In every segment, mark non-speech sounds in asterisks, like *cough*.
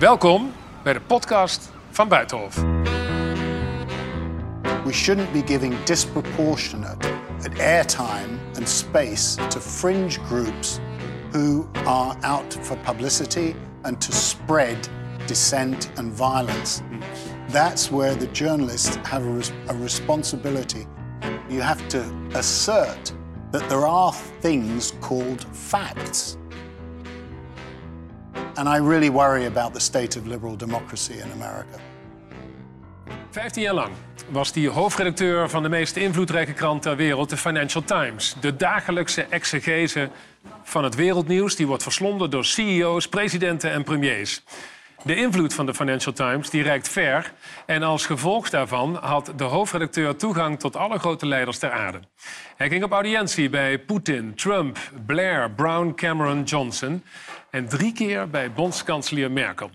Welkom bij de podcast van Buitenhof. We shouldn't be giving disproportionate airtime and space to fringe groups who are out for publicity and to spread dissent and violence. That's where the journalists have a, a responsibility. You have to assert that there are things called facts. And I really worry about the state of liberal democracy in America. 15 jaar lang was hij hoofdredacteur van de meest invloedrijke krant ter wereld, de Financial Times. De dagelijkse exegese van het wereldnieuws, die wordt verslonden door CEO's, presidenten en premiers. De invloed van de Financial Times die reikt ver. En als gevolg daarvan had de hoofdredacteur toegang tot alle grote leiders ter aarde. Hij ging op audiëntie bij Poetin, Trump, Blair, Brown, Cameron, Johnson. En drie keer bij bondskanselier Merkel.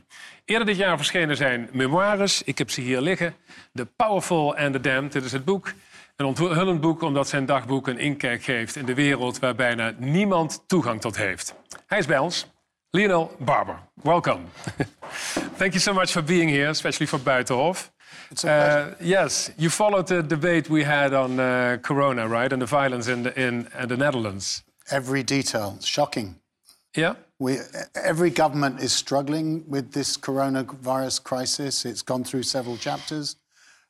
Eerder dit jaar verschenen zijn memoires. Ik heb ze hier liggen. The Powerful and the Damned. Dit is het boek. Een onthullend boek omdat zijn dagboek een inkijk geeft in de wereld waar bijna niemand toegang tot heeft. Hij is bij ons. Lionel Barber, welcome. *laughs* Thank you so much for being here, especially for Buitenhof. Uh, yes, you followed the debate we had on uh, Corona, right, and the violence in the, in, in the Netherlands. Every detail, shocking. Yeah. We, every government is struggling with this coronavirus crisis. It's gone through several chapters.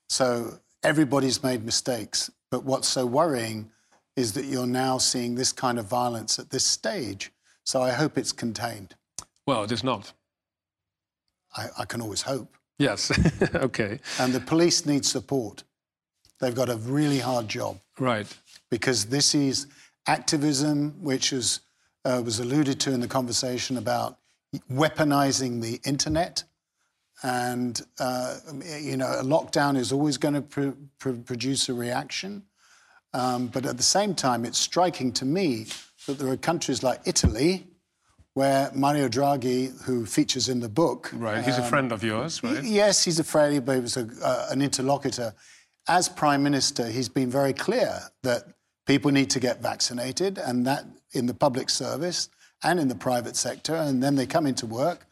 So everybody's made mistakes. But what's so worrying is that you're now seeing this kind of violence at this stage. So I hope it's contained. Well, it is not. I, I can always hope. Yes. *laughs* okay. And the police need support. They've got a really hard job Right. because this is activism, which is, uh, was alluded to in the conversation about weaponizing the internet. And, uh, you know, a lockdown is always going to pr- pr- produce a reaction. Um, but at the same time, it's striking to me that there are countries like Italy, where Mario Draghi, who features in the book, Right. He's a friend of yours, right? Yes, he's a friend, but he was a, uh, an interlocutor. As Prime Minister, he's been very clear that people need to get vaccinated, and that in the public service and in the private sector, and then they come into work.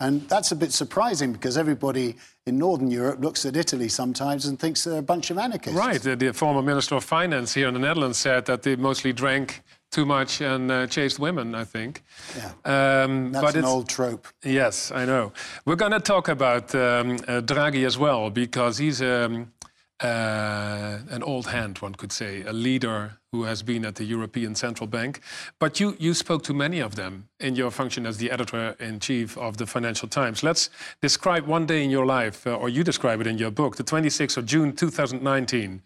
And that's a bit surprising because everybody in Northern Europe looks at Italy sometimes and thinks they're a bunch of anarchists. Right. The, the former Minister of Finance here in the Netherlands said that they mostly drank too much and uh, chased women, I think. Yeah. Um, That's but an old trope. Yes, I know. We're going to talk about um, uh, Draghi as well because he's um, uh, an old hand, one could say, a leader who has been at the European Central Bank. But you, you spoke to many of them in your function as the editor in chief of the Financial Times. Let's describe one day in your life, uh, or you describe it in your book, the 26th of June 2019.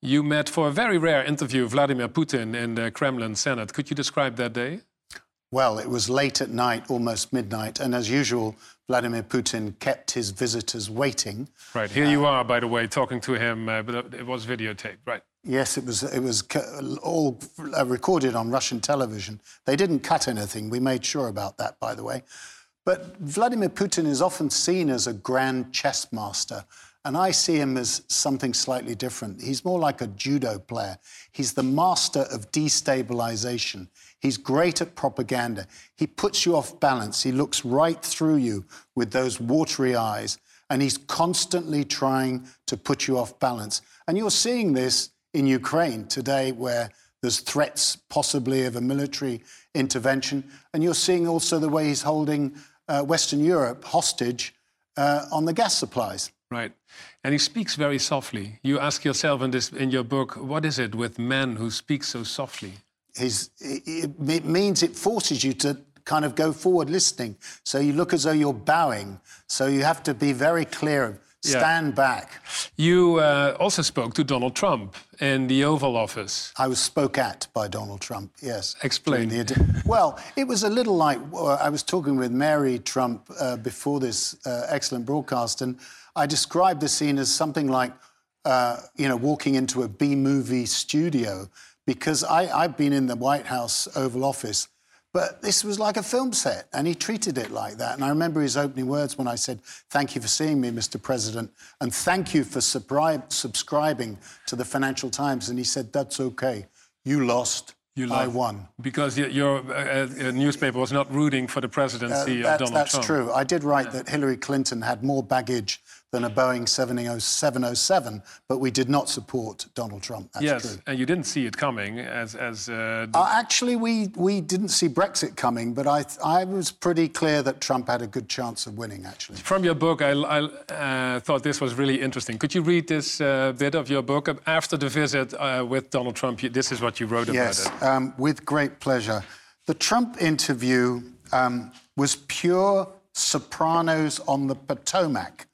You met for a very rare interview Vladimir Putin in the Kremlin Senate. Could you describe that day? Well, it was late at night, almost midnight, and as usual, Vladimir Putin kept his visitors waiting. Right, here you are, by the way, talking to him, uh, but it was videotaped, right? Yes, it was. It was all uh, recorded on Russian television. They didn't cut anything. We made sure about that, by the way. But Vladimir Putin is often seen as a grand chess master, and I see him as something slightly different. He's more like a judo player. He's the master of destabilization. He's great at propaganda. He puts you off balance. He looks right through you with those watery eyes, and he's constantly trying to put you off balance. And you're seeing this in Ukraine today, where there's threats possibly of a military intervention. And you're seeing also the way he's holding uh, Western Europe hostage uh, on the gas supplies. Right. And he speaks very softly. You ask yourself in, this, in your book, what is it with men who speak so softly? He's, it, it means it forces you to kind of go forward listening. So you look as though you're bowing. So you have to be very clear, Yeah. stand back. You uh, also spoke to Donald Trump in the Oval Office. I was spoke at by Donald Trump, yes. Explain. the- well, it was a little like uh, I was talking with Mary Trump uh, before this uh, excellent broadcast, and I described the scene as something like, uh, you know, walking into a B movie studio because I, I've been in the White House Oval Office. But this was like a film set, and he treated it like that. And I remember his opening words when I said, Thank you for seeing me, Mr. President, and thank you for subscribing to the Financial Times. And he said, That's okay. You lost. You I won. Because your uh, uh, newspaper was not rooting for the presidency of That- Donald that's Trump. That's true. I did write that Hillary Clinton had more baggage than a Boeing 707, but we did not support Donald Trump. That's Yes, true. and you didn't see it coming as as uh, Uh, actually, we, we didn't see Brexit coming, but I, I was pretty clear that Trump had a good chance of winning, actually. From your book, I, I uh, thought this was really interesting. Could you read this uh, bit of your book after the visit uh, with Donald Trump? You, this is what you wrote about Yes, it. um, with great pleasure. The Trump interview um, was pure sopranos on the Potomac.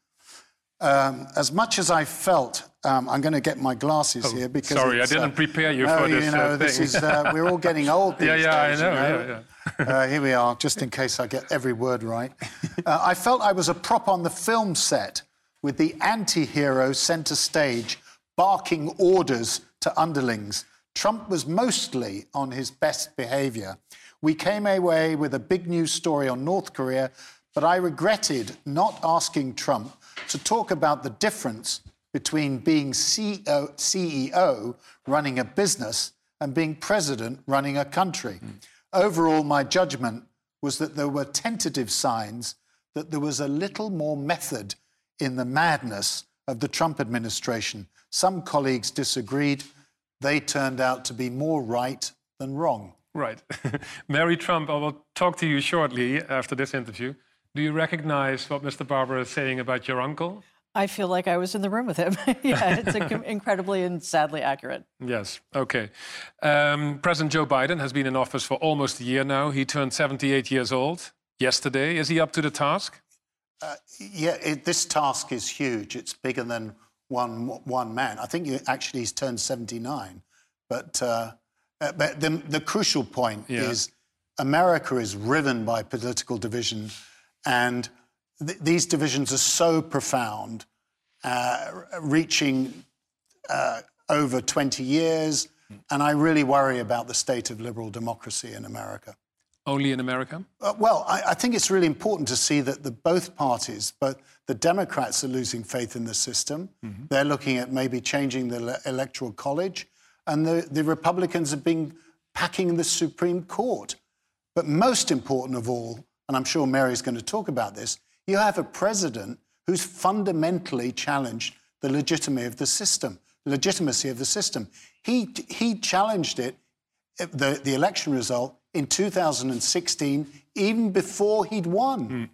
Um, as much as I felt, um, I'm going to get my glasses here because. Oh, sorry, I uh, didn't prepare you no, for this, You know, uh, this is uh, *laughs* we're all getting old these Yeah, yeah, I days. know, You yeah, uh, here we are, just in case I get every word right. Uh, I felt I was a prop on the film set with the anti hero centre stage barking orders to underlings. Trump was mostly on his best behaviour. We came away with a big news story on North Korea, but I regretted not asking Trump to talk about the difference between being CEO, CEO running a business and being president running a country. Hmm. Overall, my judgment was that there were tentative signs that there was a little more method in the madness of the Trump administration. Some colleagues disagreed. They turned out to be more right than wrong. Right. *laughs* Mary Trump, I will talk to you shortly after this interview. Do you recognize what Mr. Barber is saying about your uncle? I feel like I was in the room with him. *laughs* yeah, it's incredibly and sadly accurate. Yes. Okay. Um, President Joe Biden has been in office for almost a year now. He turned 78 years old yesterday. Is he up to the task? Yeah, it, this task is huge. It's bigger than one one man. I think you, actually he's turned 79. But, uh, uh, but the, the crucial point Yeah. is America is riven by political division, and th- these divisions are so profound, uh, reaching uh, over 20 years. And I really worry about the state of liberal democracy in America. Only in America? Uh, well, I, I think it's really important to see that the, both parties, but the Democrats are losing faith in the system. They're looking at maybe changing the le- electoral college, and the, the Republicans have been packing the Supreme Court. But most important of all, and I'm sure Mary's going to talk about this, you have a president who's fundamentally challenged the legitimacy of the system. Legitimacy of the system. He he challenged it the, the election result in 2016, even before he'd won.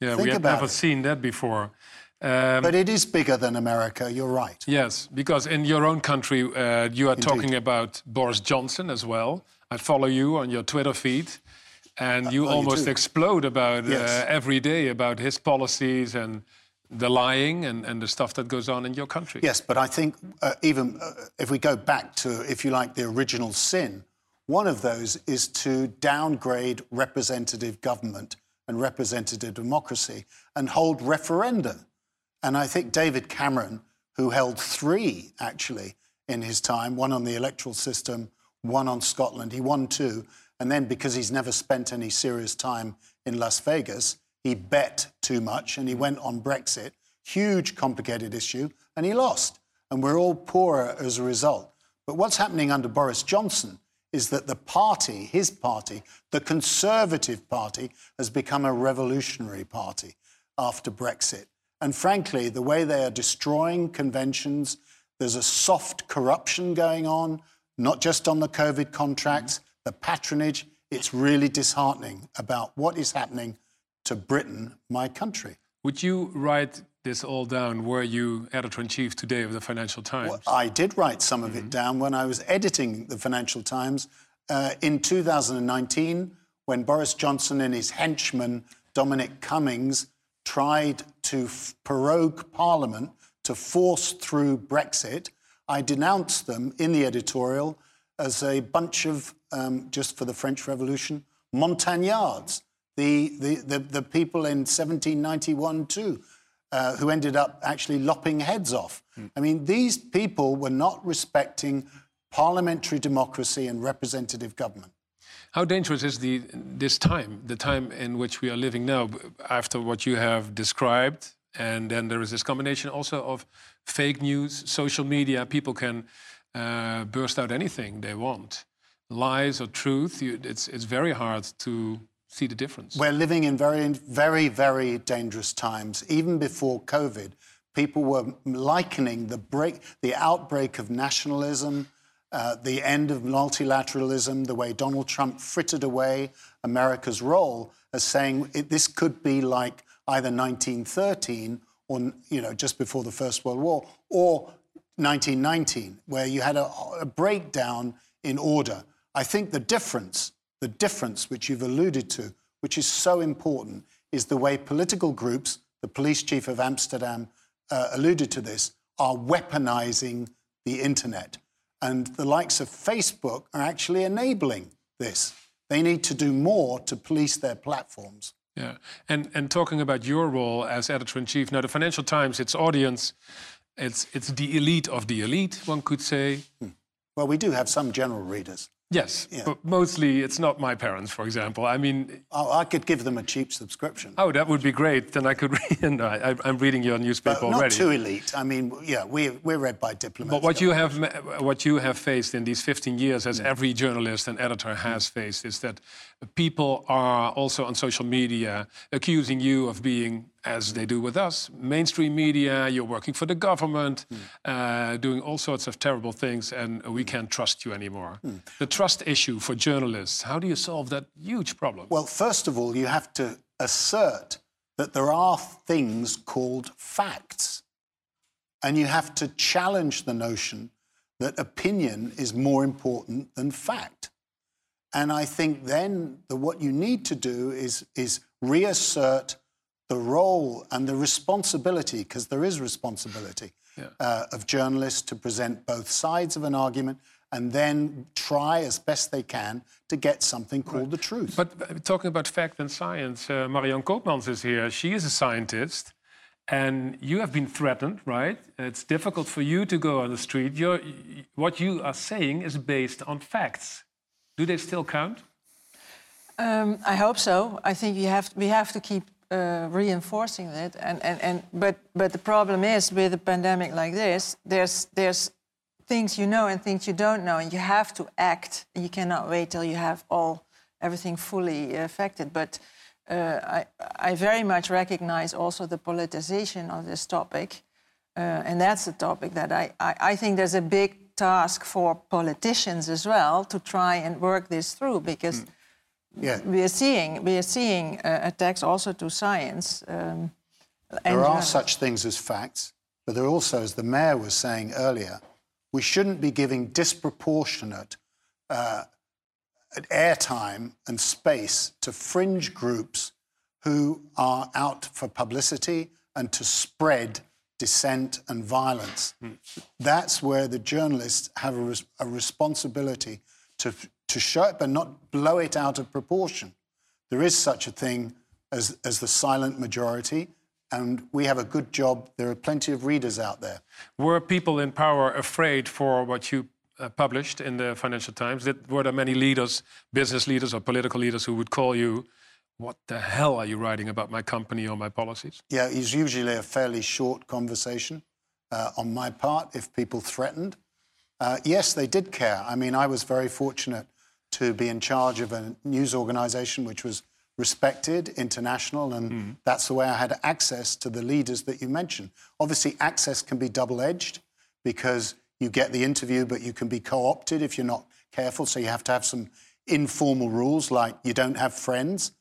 Yeah, Think we have never it. seen that before. Um, But it is bigger than America, you're right. Yes, because in your own country, uh, you are talking about Boris Johnson as well. I follow you on your Twitter feed, and you oh, almost do? explode about Yes. uh, every day about his policies and the lying and, and the stuff that goes on in your country. Yes, but I think uh, even uh, if we go back to, if you like, the original sin, one of those is to downgrade representative government and representative democracy and hold referenda. And I think David Cameron, who held three actually in his time, one on the electoral system, one on Scotland, he won two. And then because he's never spent any serious time in Las Vegas, he bet too much and he mm. went on Brexit, huge complicated issue, and he lost. And we're all poorer as a result. But what's happening under Boris Johnson is that the party, his party, the Conservative Party, has become a revolutionary party after Brexit. And frankly, the way they are destroying conventions, there's a soft corruption going on, not just on the COVID contracts, the patronage. It's really disheartening about what is happening to Britain, my country. Would you write this all down? Were you editor in chief today of the Financial Times? I did write some of it down when I was editing the Financial Times uh, in 2019 when Boris Johnson and his henchman Dominic Cummings tried to f- prorogue Parliament to force through Brexit. I denounced them in the editorial as a bunch of, um, just for the French Revolution, montagnards, the, the, the, the people in 1791 too, uh, who ended up actually lopping heads off. I mean, these people were not respecting parliamentary democracy and representative government. How dangerous is the this time, the time in which we are living now, after what you have described, and then there is this combination also of fake news, social media. People can uh, burst out anything they want. Lies or truth, you, it's, it's very hard to see the difference. We're living in very, very, very dangerous times. Even before COVID, people were likening the break, the outbreak of nationalism, uh, the end of multilateralism, the way Donald Trump frittered away America's role, as saying it, this could be like either 1913 or you know just before the First World War, or 1919, where you had a, a breakdown in order. I think the difference, the difference which you've alluded to, which is so important, is the way political groups, the police chief of Amsterdam uh, alluded to this, are weaponizing the internet. And the likes of Facebook are actually enabling this. They need to do more to police their platforms. Yeah, and and talking about your role as editor in chief, now the Financial Times, its audience, it's it's the elite of the elite, one could say. Hmm. Well, we do have some general readers. Yes, yeah. but mostly it's not my parents, for example. I mean, oh, I could give them a cheap subscription. Oh, that would be great. Then I could *laughs* read. no, I, am reading your newspaper but not already. Not too elite. I mean, yeah, we're, we're read by diplomats. But what you have, what you have faced in these 15 years, as every journalist and editor has faced, is that people are also on social media accusing you of being as they do with us. Mainstream media, you're working for the government, mm. uh, doing all sorts of terrible things, and we can't trust you anymore. Mm. The trust issue for journalists, how do you solve that huge problem? Well, first of all, you have to assert that there are things called facts. And you have to challenge the notion that opinion is more important than fact. And I think then the, what you need to do is, is reassert the role and the responsibility, because there is responsibility, yeah. uh, of journalists to present both sides of an argument and then try as best they can to get something called right. the truth. But uh, talking about fact and science, uh, Marion Koopmans is here. She is a scientist. And you have been threatened, right? It's difficult for you to go on the street. You're, what you are saying is based on facts. Do they still count? Um, I hope so. I think we have we have to keep uh, reinforcing that. And, and, and, but, but the problem is with a pandemic like this, there's, there's things you know and things you don't know, and you have to act. You cannot wait till you have all everything fully affected. But uh, I, I very much recognize also the politicization of this topic. Uh, and that's a topic that I, I, I, think there's a big task for politicians as well to try and work this through because mm yeah. we are seeing we are seeing uh, attacks also to science. Um, there are such things as facts, but there also, as the mayor was saying earlier, we shouldn't be giving disproportionate uh, airtime and space to fringe groups who are out for publicity and to spread dissent and violence. Mm. That's where the journalists have a, res- a responsibility to to show it, but not blow it out of proportion. There is such a thing as, as the silent majority, and we have a good job. There are plenty of readers out there. Were people in power afraid for what you uh, published in the Financial Times? Did, were there many leaders, business leaders or political leaders, who would call you, what the hell are you writing about my company or my policies? Yeah, it's usually a fairly short conversation uh, on my part if people threatened. Uh, yes, they did care. I mean, I was very fortunate to be in charge of a news organization which was respected, international, and mm. that's the way I had access to the leaders that you mentioned. Obviously, access can be double edged because you get the interview, but you can be co opted if you're not careful. So you have to have some informal rules like you don't have friends.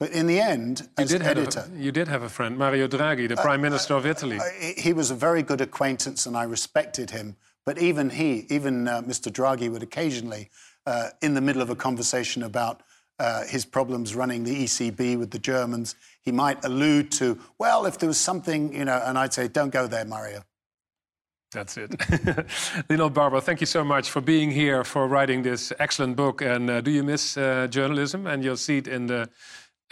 But in the end, you as editor. A, you did have a friend, Mario Draghi, the uh, Prime Minister uh, of Italy. Uh, he was a very good acquaintance and I respected him. But even he, even uh, Mr. Draghi, would occasionally uh, in the middle of a conversation about uh, his problems running the ECB with the Germans, he might allude to, well, if there was something, you know, and I'd say, don't go there, Mario. That's it. *laughs* Lionel Barber, thank you so much for being here, for writing this excellent book. And uh, do you miss uh, journalism and your seat in the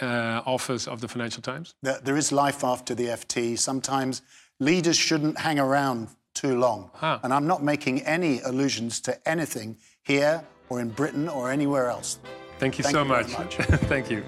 uh, office of the Financial Times? There is life after the FT. Sometimes leaders shouldn't hang around too long. Huh. And I'm not making any allusions to anything here or in Britain or anywhere else. Thank you Thank so you much. much. *laughs* Thank you.